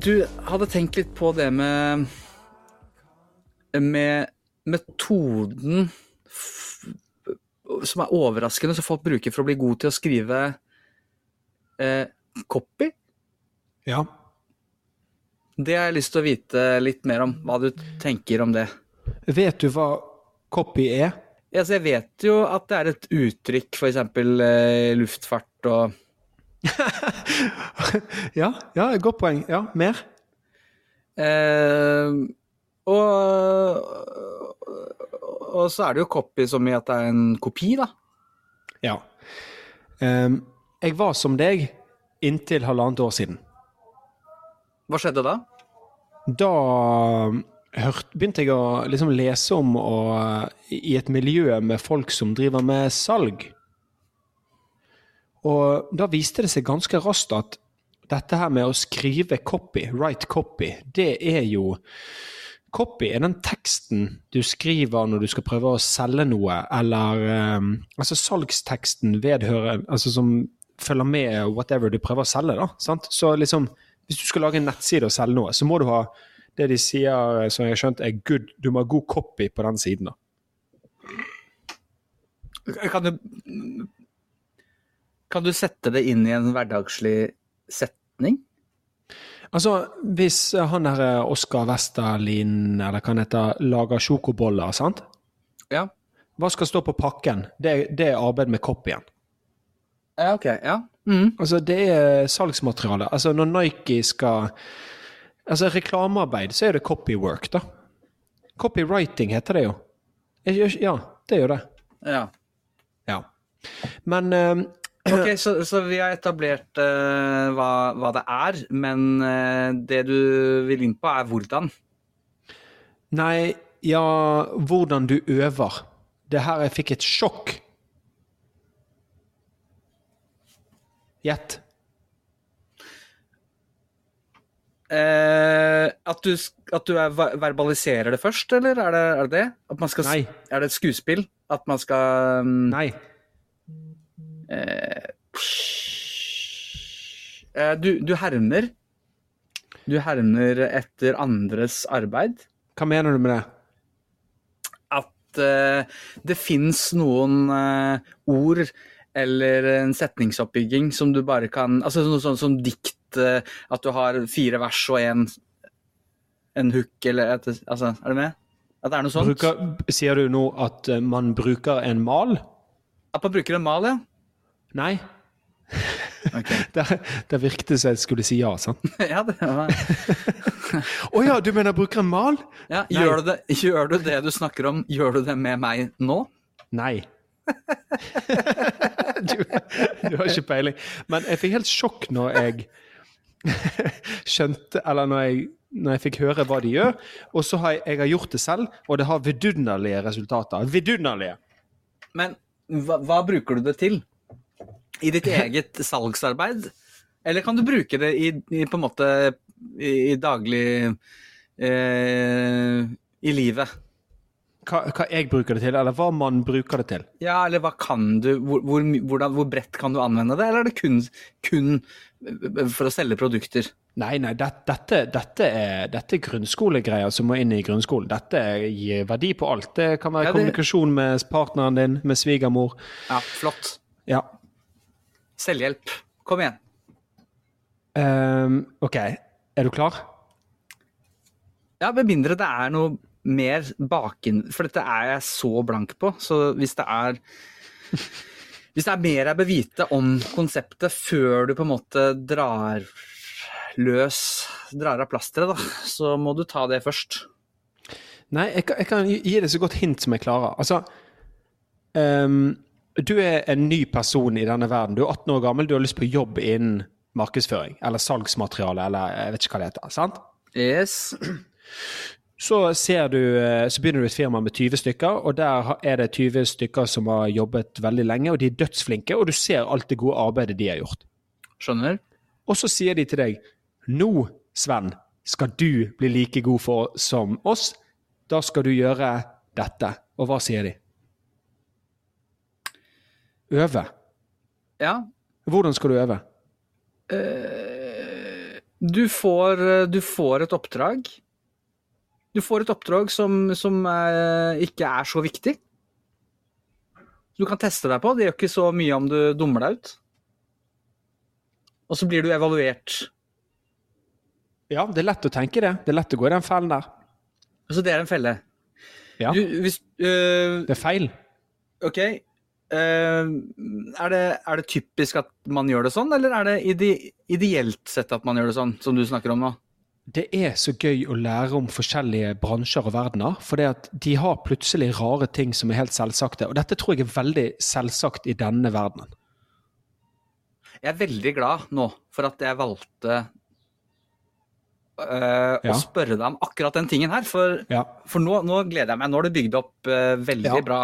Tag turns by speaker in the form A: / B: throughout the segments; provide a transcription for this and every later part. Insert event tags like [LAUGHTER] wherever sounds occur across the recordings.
A: Du hadde tenkt litt på det med med metoden som er overraskende, som folk bruker for å bli god til å skrive eh, copy.
B: Ja.
A: Det har jeg lyst til å vite litt mer om. Hva du tenker om det.
B: Vet du hva copy er?
A: Altså, jeg vet jo at det er et uttrykk, f.eks. Eh, luftfart og [LAUGHS]
B: ja, ja, godt poeng. Ja, mer?
A: eh, og, og så er det jo copy som i at det er en kopi, da.
B: Ja. Um, jeg var som deg inntil halvannet år siden.
A: Hva skjedde da?
B: Da hørt, begynte jeg å liksom lese om og, i et miljø med folk som driver med salg. Og da viste det seg ganske raskt at dette her med å skrive copy, write copy, det er jo Copy er den teksten du skriver når du skal prøve å selge noe, eller um, altså salgsteksten vedhører Altså som følger med whatever du prøver å selge, da. Sant? Så liksom, hvis du skal lage en nettside og selge noe, så må du ha det de sier, som jeg har skjønt, er good Du må ha god copy på den siden, da.
A: Kan du Kan du sette det inn i en hverdagslig setning?
B: Altså, hvis han der eh, Oskar Westerlin, eller hva han heter, lager sjokoboller, sant?
A: Ja.
B: Hva skal stå på pakken? Det, det er arbeid med copyen.
A: Ja, ok. Ja. Mm.
B: Altså, det er salgsmateriale. Altså, når Nike skal Altså, reklamearbeid, så er det copywork, da. Copywriting heter det jo. Ja, det er jo det.
A: ja.
B: Ja. Men eh, [CLEARS THROAT]
A: Ok, så, så vi har etablert uh, hva, hva det er, men uh, det du vil inn på, er hvordan.
B: Nei, ja Hvordan du øver. Det her Jeg fikk et sjokk. Gjett.
A: Eh, at, du, at du er, verbaliserer det først, eller er det er det? det? Skal,
B: Nei.
A: Er det et skuespill? At man skal mm,
B: Nei.
A: eh, du, du hermer. Du hermer etter andres arbeid.
B: Hva mener du med det?
A: at uh, det fins noen uh, ord eller en setningsoppbygging som du bare kan Altså noe sånt som dikt, eh, at du har fire vers og en, en hook, eller et, Altså, er du med? At det er noe sånt?
B: Bruker, sier du nå at eh, man bruker en mal?
A: At man bruker en mal, ja?
B: Nei.
A: Okay.
B: Der, der virket det som jeg skulle si ja, sant? [LAUGHS]
A: ja, det var [LAUGHS]
B: Å ja, du mener bruker en mal?
A: ja, gjør, du det, gjør du det du snakker om, gjør du det med meg nå?
B: Nei. Du, du har ikke peiling. Men jeg fikk helt sjokk når jeg skjønte Eller når jeg, når jeg fikk høre hva de gjør. Og så har jeg, jeg har gjort det selv, og det har vidunderlige resultater. Vidunderlige!
A: Men hva, hva bruker du det til? I ditt eget [LAUGHS] salgsarbeid? Eller kan du bruke det i, i på en måte i, i daglig eh, I livet?
B: Hva, hva jeg bruker det til, eller hva man bruker det til.
A: Ja, eller hva kan du Hvor, hvor, hvordan, hvor bredt kan du anvende det, eller er det kun, kun for å selge produkter?
B: Nei, nei, det, dette, dette, er, dette er grunnskolegreier som må inn i grunnskolen. Dette gir verdi på alt. Det kan være
A: Ja, det-
B: kommunikasjon med partneren din, med svigermor.
A: Ja, flott.
B: Ja.
A: Selvhjelp. Kom igjen.
B: Um, OK, er du klar?
A: Ja, med mindre det er noe mer baken For dette er jeg så blank på. Så hvis det er [LAUGHS] Hvis det er mer jeg bør vite om konseptet før du på en måte drar løs Drar av plasteret, da, så må du ta det først.
B: Nei, jeg, kan- jeg kan gi deg så godt hint som jeg klarer. Altså um, Du er en ny person i denne verden. Du er 18 år gammel, du har lyst på jobb innen markedsføring. Eller salgsmateriale, eller jeg vet ikke hva det heter. sant?
A: Yes.
B: Så, ser du, eh, så begynner du et firma med 20 stykker, og der er det 20 stykker som har jobbet veldig lenge, og de er dødsflinke, og du ser alt det gode arbeidet de har gjort.
A: Skjønner?
B: Og så sier de til deg Nå, Sven, skal du bli like god for som oss, da skal du gjøre dette. Og hva sier de? Øve.
A: Ja.
B: Hvordan skal du øve?
A: Uh, du får, du får et oppdrag. Du får et oppdrag som, som eh, ikke er så viktig. Du kan teste deg på. Det gjør ikke så mye om du dummer deg ut. Og så blir du evaluert.
B: Ja, det er lett å tenke det. Det er lett å gå i den fellen der.
A: Så det er en felle.
B: Ja,
A: Du, hvis, øh,
B: det er feil.
A: OK. Uh, er, det, er det typisk at man gjør det sånn, eller er det ide, ideelt sett at man gjør det sånn, som du snakker om nå?
B: Det er så gøy å lære om forskjellige bransjer og verdener, for de har plutselig rare ting som er helt selvsagte. Og dette tror jeg er veldig selvsagt i denne verdenen.
A: Jeg er veldig glad nå for at jeg valgte øh,
B: Ja.
A: å spørre deg om akkurat den tingen her, for,
B: Ja.
A: for nå, nå gleder jeg meg. Nå er det bygd opp øh, veldig
B: Ja.
A: bra.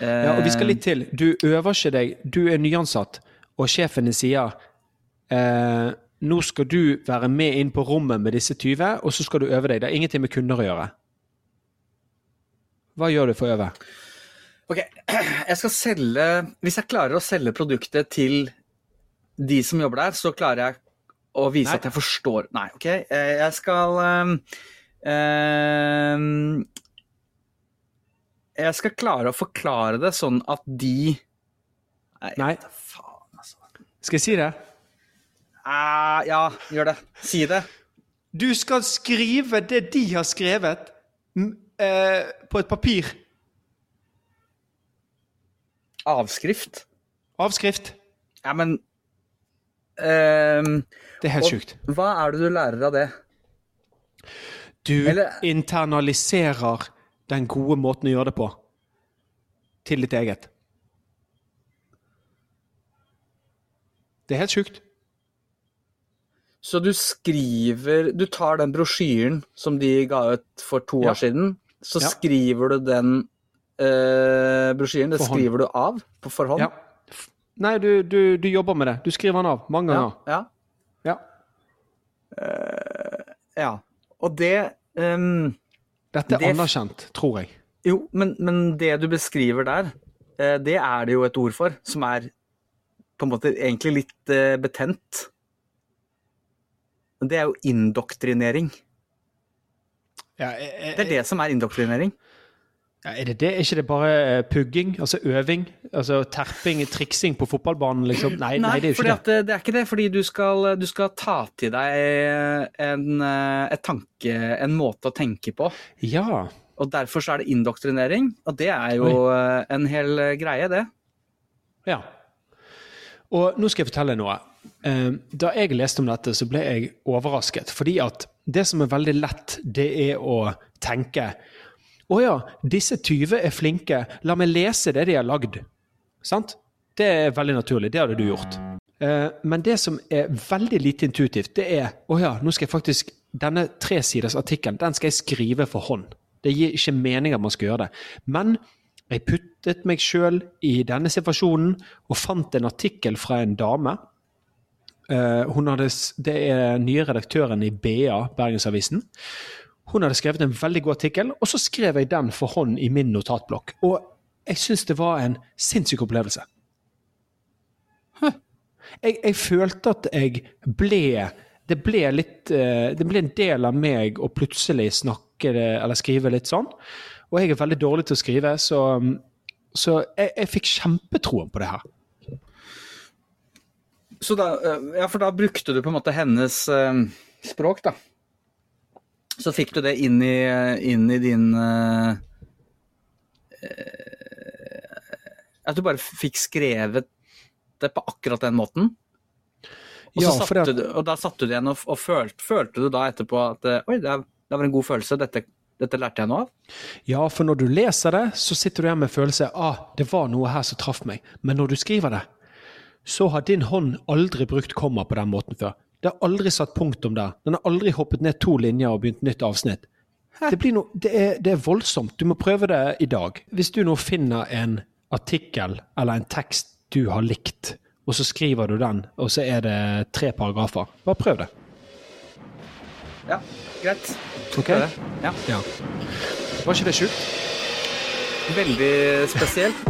A: Uh,
B: Ja, og vi skal litt til. Du øver ikke deg. Du er nyansatt, og sjefen din sier eh, nå skal du være med inn på rommet med disse 20, og så skal du øve deg. Det er ingenting med kunder å gjøre. Hva gjør du for å øve?
A: Ok, [CLEARS THROAT] jeg skal selge Hvis jeg klarer å selge produktet til de som jobber der, så klarer jeg å vise
B: Nei.
A: at jeg forstår Nei, OK. eh, Jeg skal um, um, Jeg skal klare å forklare det sånn at de Nei,
B: Nei.
A: faen, altså.
B: Skal jeg si det?
A: Ah, ja, gjør det. Si det.
B: Du skal skrive det de har skrevet, eh, på et papir.
A: Avskrift.
B: Avskrift.
A: Ja, men uh,
B: Det er helt sjukt.
A: Hva er det du lærer av det?
B: Du
A: Eller-
B: internaliserer den gode måten å gjøre det på til ditt eget. Det er helt sjukt.
A: Så du skriver Du tar den brosjyren som de ga ut for to
B: Ja.
A: år siden, så
B: Ja.
A: skriver du den eh, brosjyren. Det skriver du av på forhånd?
B: Ja. Nei, du, du, du jobber med det. Du skriver den av mange ganger.
A: ja.
B: Ja.
A: ja. Og det um,
B: Dette er
A: Det-
B: anerkjent, tror jeg.
A: Jo, men, men det du beskriver der, uh, det er det jo et ord for, som er på en måte egentlig litt uh, betent. Men Det er jo indoktrinering.
B: Ja, er,
A: Det er det som er indoktrinering.
B: Ja, er det det? Er ikke det bare eh, pugging? Altså øving? Altså terping, triksing på fotballbanen, liksom? Nei, nei, det er jo ikke det.
A: det, det er ikke det. Fordi du skal, du skal ta til deg en, eh, et tanke, en måte å tenke på.
B: Ja.
A: Og derfor så er det indoktrinering. Og det er jo Oi. en hel eh, greie, det.
B: ja. Og nå skal jeg fortelle noe. Eh, Da jeg leste om dette, så ble jeg overrasket. Fordi at det som er veldig lett, det er å tenke Å ja, disse 20 er flinke. La meg lese det de har lagd. Sant? Det er veldig naturlig. Det hadde du gjort. Eh, Men det som er veldig lite intuitivt, det er Å ja, nå skal jeg faktisk Denne tresiders artikkelen, den skal jeg skrive for hånd. Det gir ikke mening at man skal gjøre det. Men jeg puttet meg sjøl i denne situasjonen og fant en artikkel fra en dame. Eh, hadde, det er nye redaktøren i BA, Bergensavisen. Hun hadde skrevet en veldig god artikkel, og så skrev jeg den for hånd i min notatblokk. Og jeg syns det var en sinnssyk opplevelse. Jeg, jeg følte at jeg ble Det ble litt eh, Det ble en del av meg å plutselig snakke eller skrive litt sånn. Og jeg er veldig dårlig til å skrive, så, så jeg, jeg fikk kjempetroen på det her.
A: Så da, eh, ja, for da brukte du på en måte hennes eh, språk, da. Så fikk du det inn i, inn i din eh, eh, At du bare fikk skrevet det på akkurat den måten. Og,
B: Ja,
A: så satte
B: det-
A: du, og da satte du igjen, og, og følte, følte du da etterpå at eh, Oi, det, er, det var en god følelse. Dette, dette lærte jeg noe av.
B: Ja, for når du leser det, så sitter du igjen med følelse ah, det var noe her som traff meg. Men når du skriver det, så har din hånd aldri brukt komma på den måten før. Det har aldri satt punktum der. Den har aldri hoppet ned to linjer og begynt nytt avsnitt. Det, blir no, det, er, det er voldsomt. Du må prøve det i dag. Hvis du nå finner en artikkel eller en tekst du har likt, og så skriver du den, og så er det tre paragrafer, bare prøv det.
A: Ja, greit.
B: Ok?
A: Ja.
B: Ja. Var ikke det sjukt?
A: Veldig spesielt.